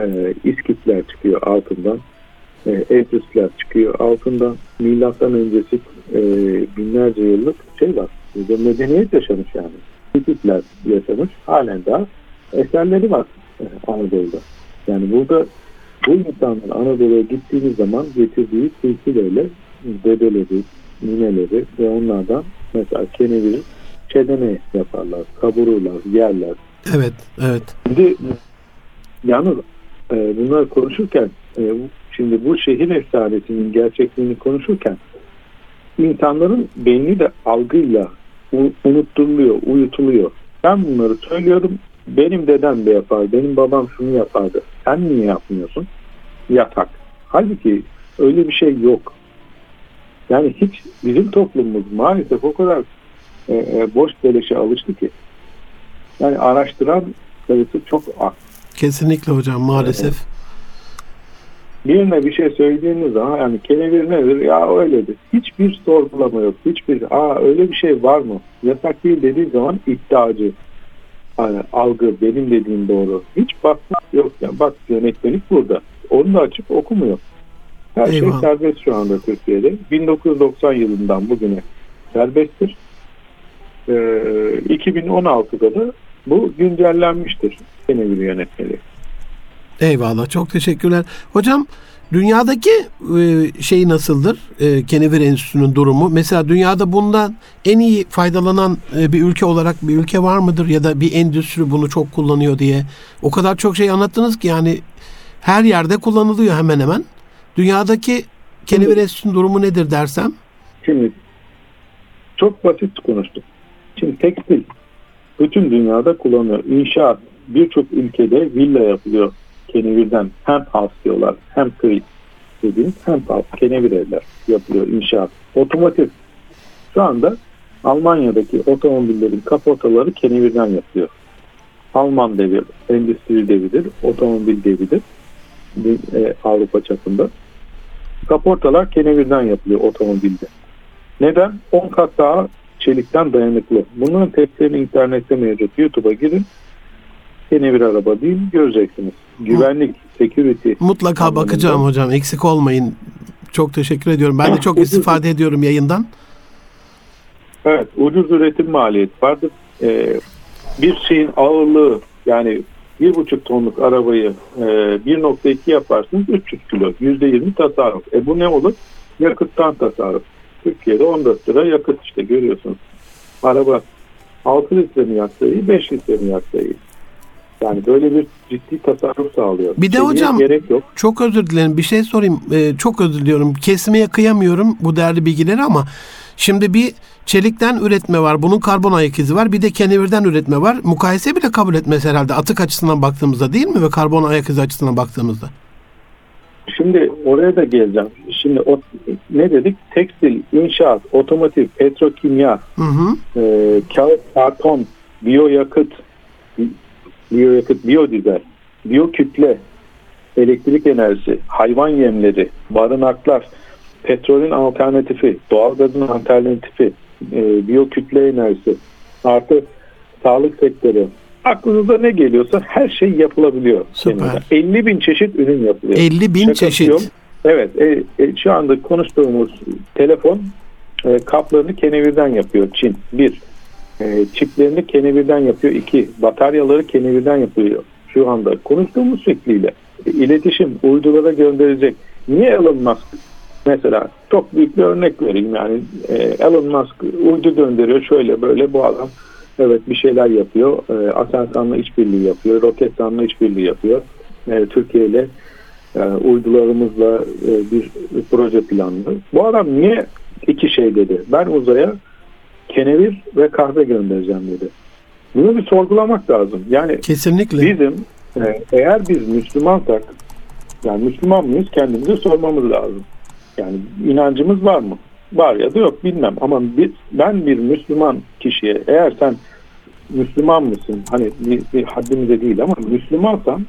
e, İskitler çıkıyor altından. E, Etrusler çıkıyor altından. Milattan öncesi e, binlerce yıllık şey var. Bir de medeniyet yaşamış yani. Hititler yaşamış. Halen daha eserleri var e, Anadolu'da. Yani burada bu insanlar Anadolu'ya gittiğiniz zaman getirdiği silsileyle dedeleri, nineleri ve onlardan mesela keneviri çedene yaparlar, kavururlar, yerler. Evet, evet. Şimdi yalnız e, bunlar konuşurken e, şimdi bu şehir efsanesinin gerçekliğini konuşurken insanların beyni de algıyla unutturuluyor, uyutuluyor. Ben bunları söylüyorum. Benim dedem de yapar, benim babam şunu yapardı. Sen niye yapmıyorsun? Yatak. Halbuki öyle bir şey yok. Yani hiç bizim toplumumuz maalesef o kadar e, e, boş beleşe alıştı ki. Yani araştıran sayısı çok az. Kesinlikle hocam maalesef. Birine bir şey söylediğiniz zaman yani kenevir nedir? Ya öyledir. Hiçbir sorgulama yok. Hiçbir aa öyle bir şey var mı? Yasak değil dediği zaman iddiacı. Yani algı benim dediğim doğru. Hiç bakmak yok. Yani bak yönetmelik burada. Onu da açıp okumuyor. Her Eyvah. şey serbest şu anda Türkiye'de. 1990 yılından bugüne serbesttir. Ee, 2016'da da bu güncellenmiştir. Kenevir yönetmeliği. Eyvallah. Çok teşekkürler. Hocam dünyadaki e, şey nasıldır? E, Kenevir Enstitüsü'nün durumu. Mesela dünyada bundan en iyi faydalanan e, bir ülke olarak bir ülke var mıdır? Ya da bir endüstri bunu çok kullanıyor diye. O kadar çok şey anlattınız ki yani her yerde kullanılıyor hemen hemen. Dünyadaki Kenevir Enstitüsü'nün durumu nedir dersem? Şimdi çok basit konuştuk. Şimdi tekstil bütün dünyada kullanılıyor. İnşaat birçok ülkede villa yapılıyor kenevirden. Hem house diyorlar hem kıyı dediğimiz hem house kenevir evler yapılıyor inşaat. Otomotiv şu anda Almanya'daki otomobillerin kaportaları kenevirden yapılıyor. Alman devi, endüstri devidir, otomobil devidir e, Avrupa çapında. Kaportalar kenevirden yapılıyor otomobilde. Neden? 10 kat daha çelikten dayanıklı. Bunların testlerini internette mevcut. YouTube'a girin. Kenevir araba değil göreceksiniz. Güvenlik, security. Mutlaka anlamında. bakacağım hocam. Eksik olmayın. Çok teşekkür ediyorum. Ben de çok istifade ediyorum yayından. Evet, ucuz üretim maliyeti vardır. Ee, bir şeyin ağırlığı yani bir buçuk tonluk arabayı e, 1.2 yaparsınız 300 kilo. %20 tasarruf. E bu ne olur? Yakıttan tasarruf. Türkiye'de 14 lira yakıt işte görüyorsunuz. Araba 6 litre mi yaksa iyi, 5 litre mi yaksa iyi. Yani böyle bir ciddi tasarruf sağlıyor. Bir de hocam- gerek yok. Çok özür dilerim. Bir şey sorayım. Ee, çok özür diliyorum. Kesmeye kıyamıyorum bu değerli bilgileri ama şimdi bir çelikten üretme var. Bunun karbon ayak izi var. Bir de kenevirden üretme var. Mukayese bile kabul etmez herhalde. Atık açısından baktığımızda değil mi? Ve karbon ayak izi açısından baktığımızda. Şimdi oraya da geleceğim. Şimdi o, ne dedik? Tekstil, inşaat, otomotiv, petrokimya, Hı hı. e, kağıt, karton, biyoyakıt, biyoyakıt, biyodizel, biyokütle, elektrik enerjisi, hayvan yemleri, barınaklar, petrolün alternatifi, doğalgazın alternatifi, e, biyokütle enerjisi, artı sağlık sektörü. Aklınıza ne geliyorsa her şey yapılabiliyor. Süper. Kenevirden. 50 bin çeşit ürün yapılıyor. 50 bin Şakası çeşit. yok. Evet, e, e, şu anda konuştuğumuz telefon e, kaplarını kenevirden yapıyor Çin. Bir, e, çiplerini kenevirden yapıyor. İki, bataryaları kenevirden yapıyor. şu anda konuştuğumuz şekliyle iletişim uydulara gönderecek. Niye Elon Musk mesela çok büyük bir örnek vereyim yani e, Elon Musk uydu gönderiyor şöyle böyle bu adam evet bir şeyler yapıyor. E, Aselsan'la işbirliği yapıyor. Roketsan'la işbirliği yapıyor. E, Türkiye ile e, uydularımızla e, bir proje planlı. Bu adam niye iki şey dedi? Ben uzaya kenevir ve kahve göndereceğim dedi. Bunu bir sorgulamak lazım. Yani Kesinlikle. bizim e, eğer biz Müslümansak yani Müslüman mıyız kendimize sormamız lazım. Yani inancımız var mı? Var ya da yok bilmem ama biz, ben bir Müslüman kişiye eğer sen Müslüman mısın? Hani bir, bir haddimize değil ama Müslümansan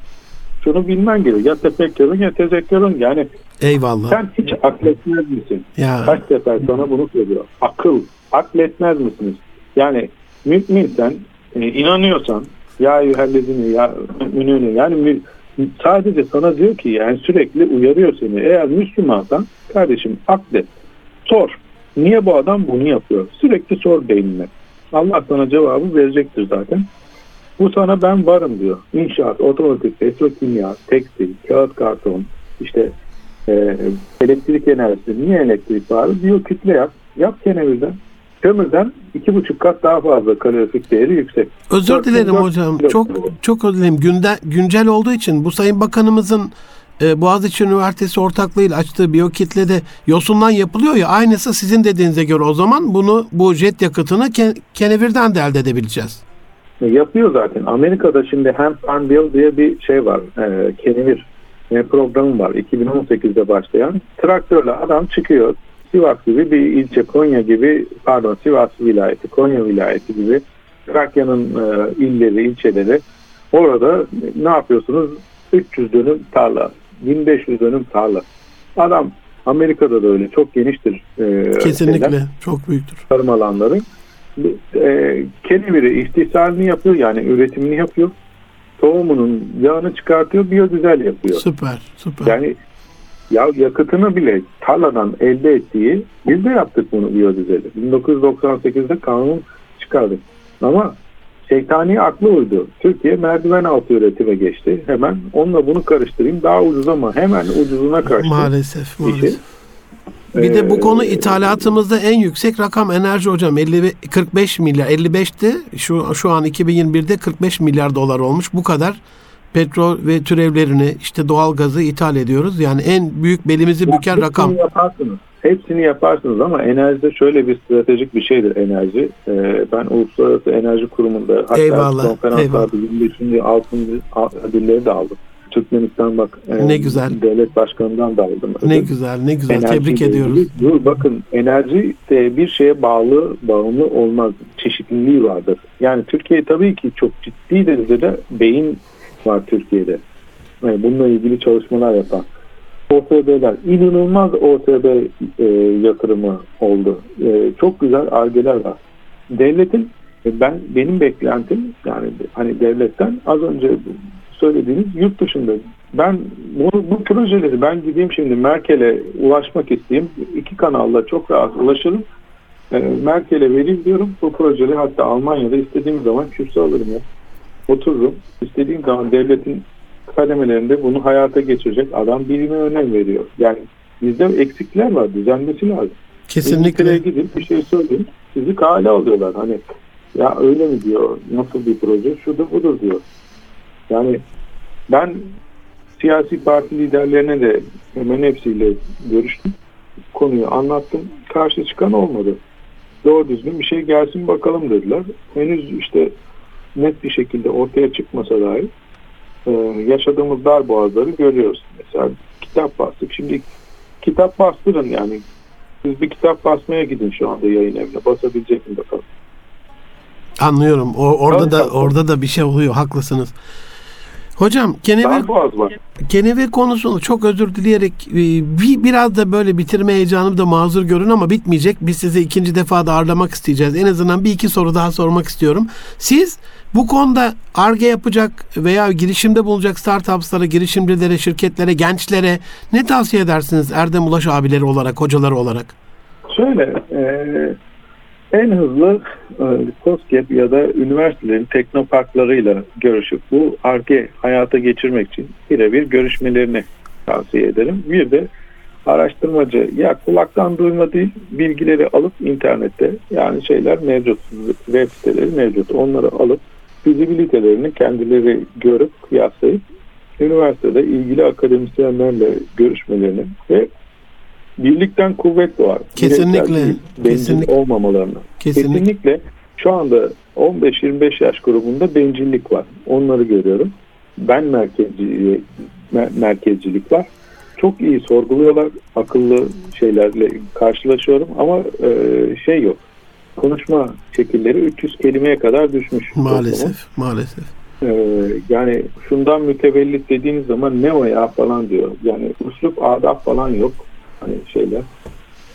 şunu bilmen gerekiyor. Ya tefekkürün ya tezekkürün. Yani Eyvallah. sen hiç akletmez misin? Ya Kaç sefer sana bunu söylüyor. Akıl. Akletmez misiniz? Yani müminsen, e, inanıyorsan ya eyyühellezine ya müminine yani mü- sadece sana diyor ki yani sürekli uyarıyor seni. Eğer Müslümansan kardeşim aklet. Sor. Niye bu adam bunu yapıyor? Sürekli sor beynine. Allah sana cevabı verecektir zaten. Bu sana ben varım diyor. İnşaat, otomotiv, petrokimya, tekstil, kağıt karton, işte e, elektrik enerjisi. Niye elektrik var? Diyor kütle yap. Yap kenevirden. Kömürden iki buçuk kat daha fazla kalorifik değeri yüksek. özür dilerim hocam. Çok çok özür dilerim. Günde, güncel olduğu için bu Sayın Bakanımızın e, Boğaziçi Üniversitesi ortaklığıyla açtığı biyokitlede yosundan yapılıyor ya aynısı sizin dediğinize göre o zaman bunu bu jet yakıtını ke- kenevirden de elde edebileceğiz. E, Yapıyor zaten. Amerika'da şimdi Hand Farm Bill diye bir şey var. E, kenevir e, programı var. 2018'de başlayan. Traktörle adam çıkıyor. Sivas gibi bir ilçe Konya gibi pardon Sivas vilayeti Konya vilayeti gibi Trakya'nın e, illeri ilçeleri orada ne yapıyorsunuz 300 dönüm tarla 1500 dönüm tarla adam Amerika'da da öyle çok geniştir e, Kesinlikle. şeyler Çok büyüktür. tarım alanları e, keneviri istihsalini yapıyor yani üretimini yapıyor. Tohumunun yağını çıkartıyor, biyogüzel yapıyor. Süper. Süper. Yani ya yakıtını bile tarladan elde ettiği biz de yaptık bunu biyogüzeli. 1998'de kanun çıkardık. Ama şeytani aklı uydu. Türkiye merdiven altı üretime geçti. Hemen onunla bunu karıştırayım daha ucuz ama hemen ucuzuna kaçtı. maalesef. İşi. maalesef. Bir de bu konu ithalatımızda en yüksek rakam enerji hocam 50 ve- 45 milyar 55'ti şu şu an 2021'de 45 milyar dolar olmuş bu kadar petrol ve türevlerini işte doğal gazı ithal ediyoruz yani en büyük belimizi Ya büken hepsini rakam Yaparsınız. Hepsini yaparsınız ama enerjide şöyle bir stratejik bir şeydir enerji. Ee, ben Uluslararası Enerji Kurumu'nda hatta Eyvallah, konferanslarda 25. altın ödülleri de aldım. Türkmenistan bak e, Ne güzel. devlet başkanından da aldım. ne ödül. güzel ne güzel Enerjiyle tebrik ediyoruz Dur bakın enerji de bir şeye bağlı, bağımlı olmaz. Çeşitliliği vardır. Yani Türkiye tabii ki çok ciddi derecede beyin var Türkiye'de. Yani bununla ilgili çalışmalar yapan. OSB'ler, inanılmaz OSB e, yatırımı oldu. E, çok güzel argeler var. Devletin, e, ben benim beklentim yani hani devletten az önce söylediğiniz yurt dışında ben bu, bu projeleri ben gideyim şimdi Merkel'e ulaşmak isteyeyim. iki kanalla çok rahat ulaşırım. E, Merkel'e vereyim diyorum. Bu projeleri hatta Almanya'da istediğim zaman kürsü alırım ya. Otururum. İstediğim zaman devletin kademelerinde bunu hayata geçirecek adam bilime önem veriyor. Yani bizde eksikler var. Düzenmesi lazım. kesinlikle gidip bir şey söyleyeyim. Sizi kale alıyorlar. Hani ya öyle mi diyor? Nasıl bir proje? Şudur budur diyor. Yani ben siyasi parti liderlerine de hemen hepsiyle görüştüm. Konuyu anlattım. Karşı çıkan olmadı. Doğru düzgün bir şey gelsin bakalım dediler. Henüz işte net bir şekilde ortaya çıkmasa dahi e, yaşadığımız dar boğazları görüyoruz. Mesela kitap bastık. Şimdi kitap bastırın yani. Siz bir kitap basmaya gidin şu anda yayın evine. Basabilecek mi bakalım. anlıyorum o, orada da orada da bir şey oluyor haklısınız hocam var. Kenevir konusunu çok özür dileyerek e, bir biraz da böyle bitirme heyecanım da mazur görün ama bitmeyecek. Biz sizi ikinci defa da ağırlamak isteyeceğiz. En azından bir iki soru daha sormak istiyorum. Siz bu konuda ARGE yapacak veya girişimde bulunacak startupslara, girişimcilere, şirketlere, gençlere ne tavsiye edersiniz Erdem Ulaş abileri olarak, hocaları olarak? Şöyle e, en hızlı e, COSGAP ya da üniversitelerin teknoparklarıyla görüşüp bu ARGE hayata geçirmek için birebir görüşmelerini tavsiye ederim. Bir de araştırmacı ya kulaktan duyma değil bilgileri alıp internette yani şeyler mevcut web siteleri mevcut onları alıp fizibilitelerini kendileri görüp kıyaslayıp üniversitede ilgili akademisyenlerle görüşmelerini ve birlikten kuvvet doğar. Kesinlikle, kesinlikle. olmamalarını. Kesinlikle. Kesinlikle şu anda 15-25 yaş grubunda bencillik var. Onları görüyorum. Ben merkezci, mer- merkezcilik var. Çok iyi sorguluyorlar. Akıllı şeylerle karşılaşıyorum ama e, şey yok. Konuşma şekilleri 300 kelimeye kadar düşmüş. Maalesef, maalesef. Ee, yani şundan mütevellit dediğiniz zaman ne o ya falan diyor. Yani uslup adab falan yok. Hani şeyler.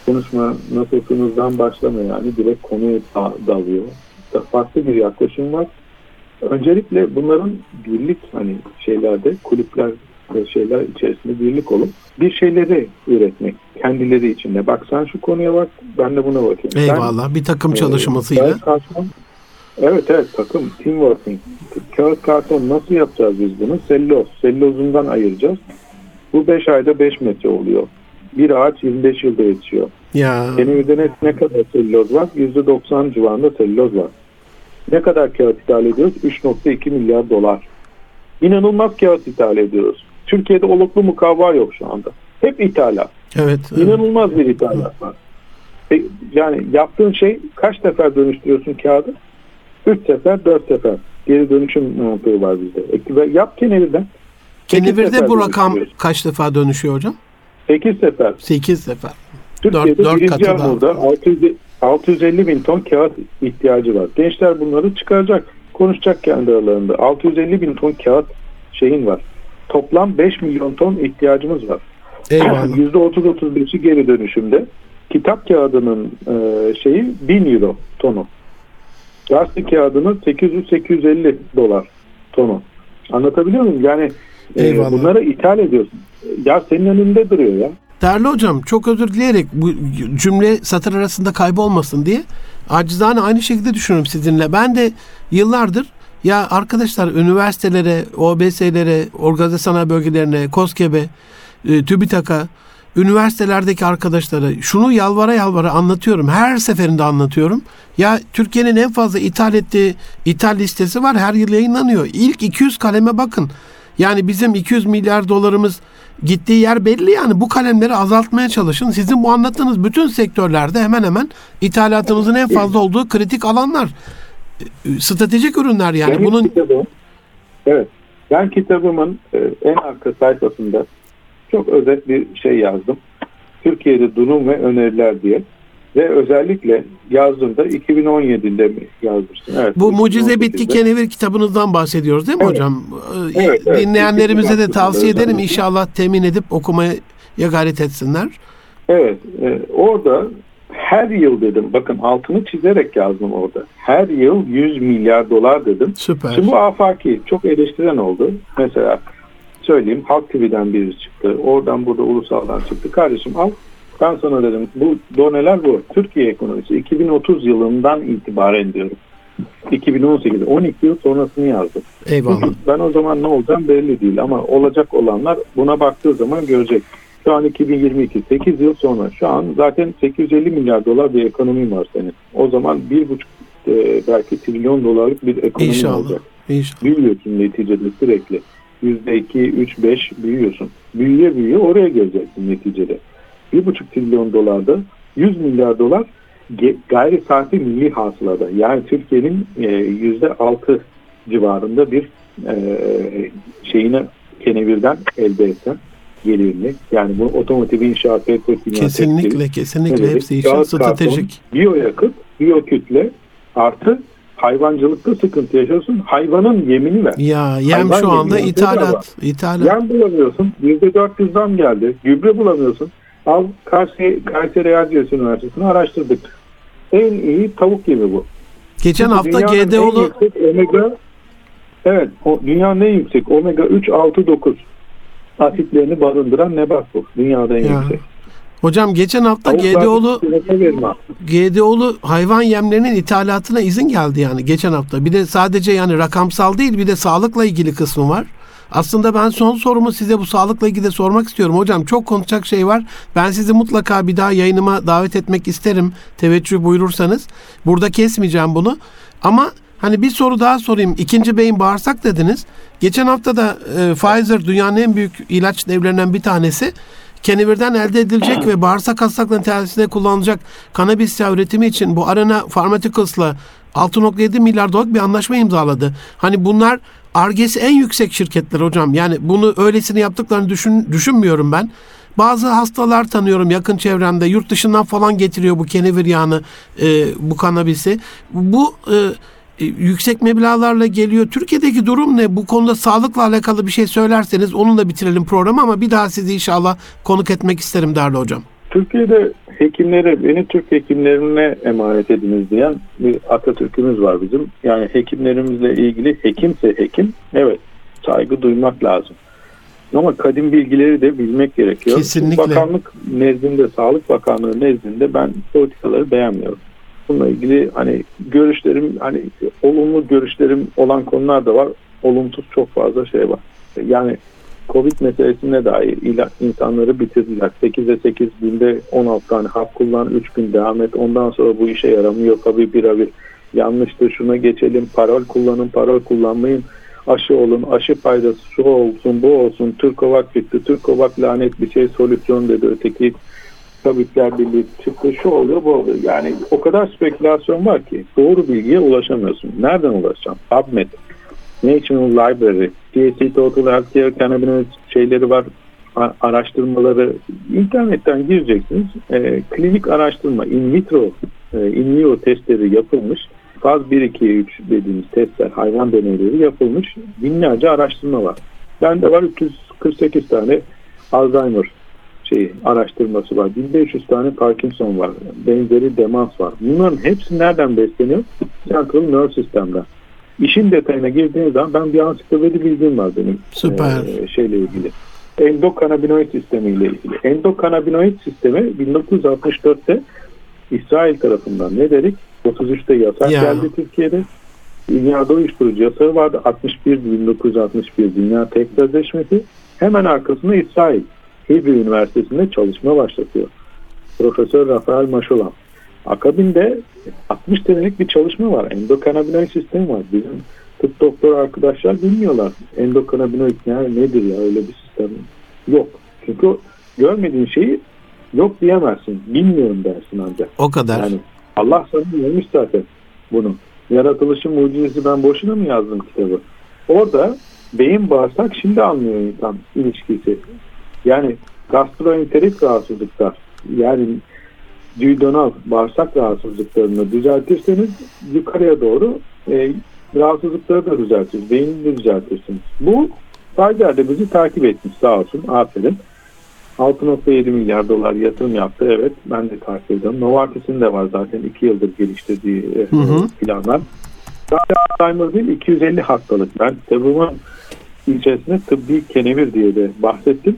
Konuşma nasılsınızdan başlamıyor yani direkt konuya da- dalıyor. Da- Farklı bir yaklaşım var. Öncelikle bunların birlik hani şeylerde kulüpler şeyler içerisinde birlik olup bir şeyleri üretmek kendileri içinde. Bak sen şu konuya bak ben de buna bakayım. Eyvallah. Bir takım ee, çalışmasıyla. karton- Evet evet takım teamworking. Kağıt karton nasıl yapacağız biz bunu? Selloz. Sellozundan ayıracağız. Bu 5 ayda 5 metre oluyor. Bir ağaç 25 yılda yetişiyor. Ya Kenevide ne, ne kadar selloz var? %90 civarında selloz var. Ne kadar kağıt ithal ediyoruz? 3.2 milyar dolar. İnanılmaz kağıt ithal ediyoruz. Türkiye'de oluklu mukavva yok şu anda. Hep ithalat. evet. evet. İnanılmaz bir ithalat var. E, Yani yaptığın şey kaç sefer dönüştürüyorsun kağıdı? 3 sefer, 4 sefer. Geri dönüşüm mantığı var bizde. E, Yap keneviden. Kenevir'de bu rakam kaç defa dönüşüyor hocam? 8 sefer. 8 sefer. Türkiye'de dört birinci katı daha. yağmurda 600, 650 bin ton kağıt ihtiyacı var. Gençler bunları çıkaracak. Konuşacak kendi aralarında. 650 bin ton kağıt şeyin var. Toplam 5 milyon ton ihtiyacımız var. Eyvallah. (clears throat) %30-35'i geri dönüşümde. Kitap kağıdının e, şeyi 1000 euro tonu. Gazete kağıdının 800-850 dolar tonu. Anlatabiliyor muyum? Yani Eyvallah. bunları ithal ediyorsun. Ya senin önünde duruyor ya. Değerli hocam çok özür dileyerek bu cümle satır arasında kaybolmasın diye acizane aynı şekilde düşünüyorum sizinle. Ben de yıllardır ya arkadaşlar üniversitelere, OBS'lere, organize sanayi bölgelerine, KOSGEB'e, e, TÜBİTAK'a, üniversitelerdeki arkadaşlara şunu yalvara yalvara anlatıyorum. Her seferinde anlatıyorum. Ya Türkiye'nin en fazla ithal ettiği ithal listesi var. Her yıl yayınlanıyor. İlk 200 kaleme bakın. Yani bizim 200 milyar dolarımız gittiği yer belli yani bu kalemleri azaltmaya çalışın. Sizin bu anlattığınız bütün sektörlerde hemen hemen ithalatımızın en fazla olduğu kritik alanlar. E, Stratejik ürünler yani Benim bunun kitabım, evet. Ben kitabımın e, en arka sayfasında çok özet bir şey yazdım. Türkiye'de durum ve öneriler diye. Ve özellikle yazdığımda 2017'de mi yazmıştım? Evet. bu mucize 2018'de. kenevir kitabınızdan bahsediyoruz değil mi Evet. hocam? Ee, Evet, evet. Dinleyenlerimize de tavsiye ederim inşallah temin edip okumaya gayret etsinler. Evet. e, orada her yıl dedim. Bakın altını çizerek yazdım orada. Her yıl 100 milyar dolar dedim. Süper. Şimdi bu afaki çok eleştiren oldu. Mesela söyleyeyim Halk TV'den biri çıktı. Oradan burada ulusaldan çıktı. Kardeşim al ben sana dedim bu doneler bu. Türkiye ekonomisi 2030 yılından itibaren diyorum. 2018 12 yıl sonrasını yazdım. Eyvallah. (laughs) Ben o zaman ne olacağım belli değil ama olacak olanlar buna baktığı zaman görecek. Şu an 2022 8 yıl sonra şu an zaten 850 milyar dolar bir ekonomi var senin. O zaman 1,5 e, belki trilyon dolarlık bir ekonomi İnşallah. olacak İnşallah. büyüyorsun neticede sürekli. Yüzde iki, üç, beş büyüyorsun. Büyüye büyüye oraya geleceksin neticede. Bir buçuk trilyon dolarda 100 milyar dolar gayri safi milli hasılada. Yani Türkiye'nin e, yüzde altı civarında bir e, şeyine kenevirden elde etsen gelirini. Yani bu otomotiv inşaat, petrokimya, Kesinlikle kesinlikle Evet, hepsi için stratejik. Biyoyakıt, biyokütle artı hayvancılıkta sıkıntı yaşıyorsun. Hayvanın yemini ver. Ya yem Hayvan şu anda ithalat. İthalat. Yem bulamıyorsun. %400 zam geldi. Gübre bulamıyorsun. Al Kayseri, Kayseri Erciyes Üniversitesi'ni araştırdık. En iyi tavuk yemi bu. Geçen hafta Dünyanın en GDO'lu omega Evet, o dünyanın en yüksek omega 3 6 9 asitlerini barındıran nebat bu. Dünyada en Ya. yüksek. Hocam geçen hafta GDO'lu verme. GDO'lu hayvan yemlerinin ithalatına izin geldi yani geçen hafta. Bir de sadece yani rakamsal değil bir de sağlıkla ilgili kısmı var. Aslında ben son sorumu size bu sağlıkla ilgili de sormak istiyorum. Hocam çok konuşacak şey var. Ben sizi mutlaka bir daha yayınıma davet etmek isterim. Teveccüh buyurursanız. Burada kesmeyeceğim bunu. Ama hani bir soru daha sorayım. İkinci beyin bağırsak dediniz. Geçen hafta da e, Pfizer dünyanın en büyük ilaç devlerinden bir tanesi kenevirden elde edilecek ve bağırsak hastalıklarının tedavisinde kullanılacak kanabis yağı üretimi için bu Arena Pharmaceuticals'la 6.7 milyar dolarlık bir anlaşma imzaladı. Hani bunlar argesi en yüksek şirketler hocam. Yani bunu öylesini yaptıklarını düşün, düşünmüyorum ben. Bazı hastalar tanıyorum yakın çevremde yurt dışından falan getiriyor bu kenevir yağını, e, bu kanabisi. Bu e, e, yüksek meblağlarla geliyor. Türkiye'deki durum ne? Bu konuda sağlıkla alakalı bir şey söylerseniz onunla bitirelim programı ama bir daha sizi inşallah konuk etmek isterim değerli hocam. Türkiye'de hekimlere, beni Türk hekimlerine emanet ediniz diyen bir Atatürk'ümüz var bizim. Yani hekimlerimizle ilgili hekimse hekim, evet saygı duymak lazım. Ama kadim bilgileri de bilmek gerekiyor. Kesinlikle. Bakanlık nezdinde, Sağlık Bakanlığı nezdinde ben politikaları beğenmiyorum. Bununla ilgili hani görüşlerim, hani olumlu görüşlerim olan konular da var. Olumsuz çok fazla şey var. Yani Covid meselesinde dahi ila- insanları bitirdiler. 8'e 8 günde 16 tane hap kullan, 3 gün devam et. Ondan sonra bu işe yaramıyor. Tabii birebir yanlıştır. Şuna geçelim. Parol kullanın, parol kullanmayın. Aşı olun, aşı faydası şu olsun, bu olsun. Türkovak çıktı. Türkovak lanet bir şey solüsyon dedi. Öteki Tabipler Birliği çıktı. Şu oluyor, bu oluyor. Yani o kadar spekülasyon var ki doğru bilgiye ulaşamıyorsun. Nereden ulaşacağım? PubMed, National Library, TSC Total Healthcare Cannabinoid şeyleri var, araştırmaları. internetten gireceksiniz. E, klinik araştırma, in vitro, e, in vivo testleri yapılmış. Faz 1, 2, 3 dediğimiz testler, hayvan deneyleri yapılmış. Binlerce araştırma var. Bende var 348 tane Alzheimer şey araştırması var. 1500 tane Parkinson var. Benzeri demans var. Bunların hepsi nereden besleniyor? Central Nerve System'den. İşin detayına girdiğiniz zaman ben bir ansiklopedi bilgim var benim. Süper. e, şeyle ilgili. Endokannabinoid sistemiyle ilgili. Endokannabinoid sistemi 1964'te İsrail tarafından ne dedik? 33'te yasak Ya. geldi Türkiye'de. Dünyada uyuşturucu yasağı vardı. 61 1961 Dünya Tek Sözleşmesi. Hemen arkasında İsrail Hebrew Üniversitesi'nde çalışma başlatıyor. Profesör Rafael Maşolam. Akabinde 60 senelik bir çalışma var. Endokannabinoid sistemi var. Bizim tıp doktor arkadaşlar bilmiyorlar. Endokannabinoid ne, nedir ya öyle bir sistem yok. Çünkü görmediğin şeyi yok diyemezsin. Bilmiyorum dersin ancak. O kadar. Yani Allah sana vermiş zaten bunu. Yaratılışın mucizesi ben boşuna mı yazdım kitabı? Orada beyin bağırsak şimdi anlıyor insan ilişkisi. Yani gastroenterit rahatsızlıklar yani duodenal bağırsak rahatsızlıklarını düzeltirseniz yukarıya doğru e, rahatsızlıkları da düzeltirsiniz. Beynini de düzeltirsiniz. Bu Pfizer de bizi takip etmiş sağ olsun. Aferin. 6.7 milyar dolar yatırım yaptı. Evet ben de takip ediyorum. Novartis'in de var zaten 2 yıldır geliştirdiği e, Hı hı. planlar. Sadece Alzheimer değil 250 hastalık. Ben kitabımın içerisinde tıbbi kenevir diye de bahsettim.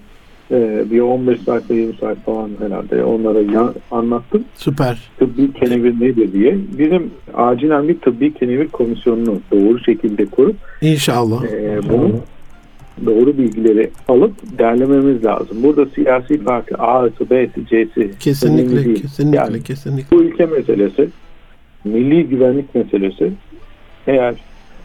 Ee, bir 15 sayfa 20 sayfa falan herhalde onlara ya- anlattım. Süper. Tıbbi kenevir nedir diye. Bizim acilen bir tıbbi kenevir komisyonunu doğru şekilde kurup İnşallah. e, bunu doğru bilgileri alıp derlememiz lazım. Burada siyasi parti A'sı, B'si, C'si Kesinlikle, kesinlikle, Yani kesinlikle. bu ülke meselesi, milli güvenlik meselesi. Eğer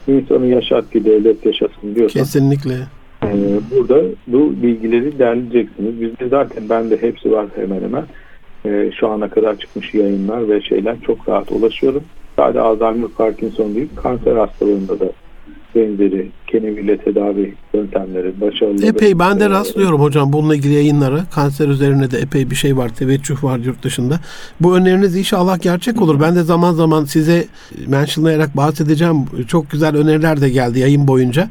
insanı yaşat ki devlet yaşasın diyorsan Kesinlikle. E, burada bu bilgileri derleyeceksiniz. Bizde zaten bende hepsi var hemen hemen. E, şu ana kadar çıkmış yayınlar ve şeyler çok rahat ulaşıyorum. Sadece Alzheimer, Parkinson değil, kanser hastalığında da benzeri kenevirle tedavi yöntemleri başarılı. Epey ben de rastlıyorum hocam bununla ilgili yayınlara. Kanser üzerine de epey bir şey var. Teveccüh var yurt dışında. Bu öneriniz inşallah gerçek olur. Ben de zaman zaman size mentionlayarak bahsedeceğim. Çok güzel öneriler de geldi yayın boyunca.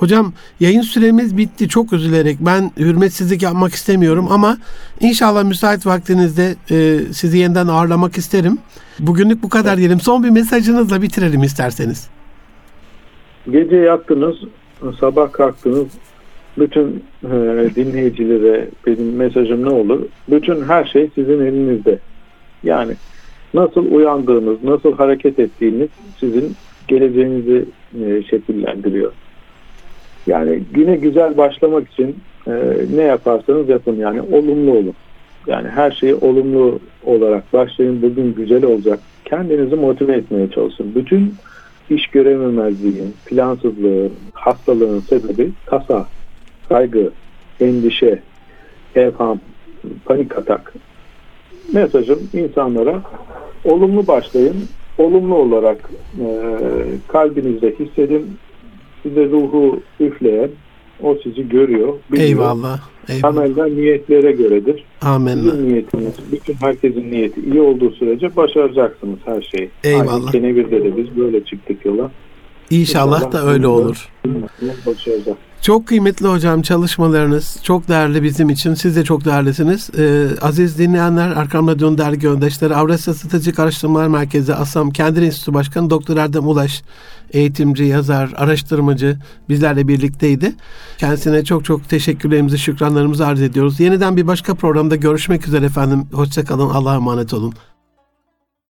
Hocam yayın süremiz bitti. Çok üzülerek ben hürmetsizlik yapmak istemiyorum ama inşallah müsait vaktinizde e, sizi yeniden ağırlamak isterim. Bugünlük bu kadar diyelim. Son bir mesajınızla bitirelim isterseniz. Gece yattınız, sabah kalktınız, bütün e, dinleyicilere benim mesajım ne olur? Bütün her şey sizin elinizde. Yani nasıl uyandığınız, nasıl hareket ettiğiniz sizin geleceğinizi e, şekillendiriyor. Yani güne güzel başlamak için e, ne yaparsanız yapın yani olumlu olun. Yani her şeyi olumlu olarak başlayın. Bugün güzel olacak. Kendinizi motive etmeye çalışın. Bütün iş görememezliğin, plansızlığın, hastalığın sebebi tasa, kaygı, endişe, evham, panik atak. Mesajım insanlara olumlu başlayın. Olumlu olarak e, kalbinizde hissedin. Size ruhu üfleyen, o sizi görüyor. biliyor. Eyvallah. Eyvallah. Temelden niyetlere göredir. Amenna. Sizin niyetiniz, bütün herkesin niyeti iyi olduğu sürece başaracaksınız her şeyi. Eyvallah. Aynı Kenevir'de de biz böyle çıktık yola. İnşallah da öyle olur. Çok kıymetli hocam çalışmalarınız çok değerli bizim için. Siz de çok değerlisiniz. Ee, aziz dinleyenler, Arkam Radyo'nun değerli göndeşleri, Avrasya Stratejik Araştırmalar Merkezi ASAM Kendi Enstitüsü Başkanı Doktor Erdem Ulaş, eğitimci, yazar, araştırmacı bizlerle birlikteydi. Kendisine çok çok teşekkürlerimizi, şükranlarımızı arz ediyoruz. Yeniden bir başka programda görüşmek üzere efendim. Hoşçakalın, Allah'a emanet olun.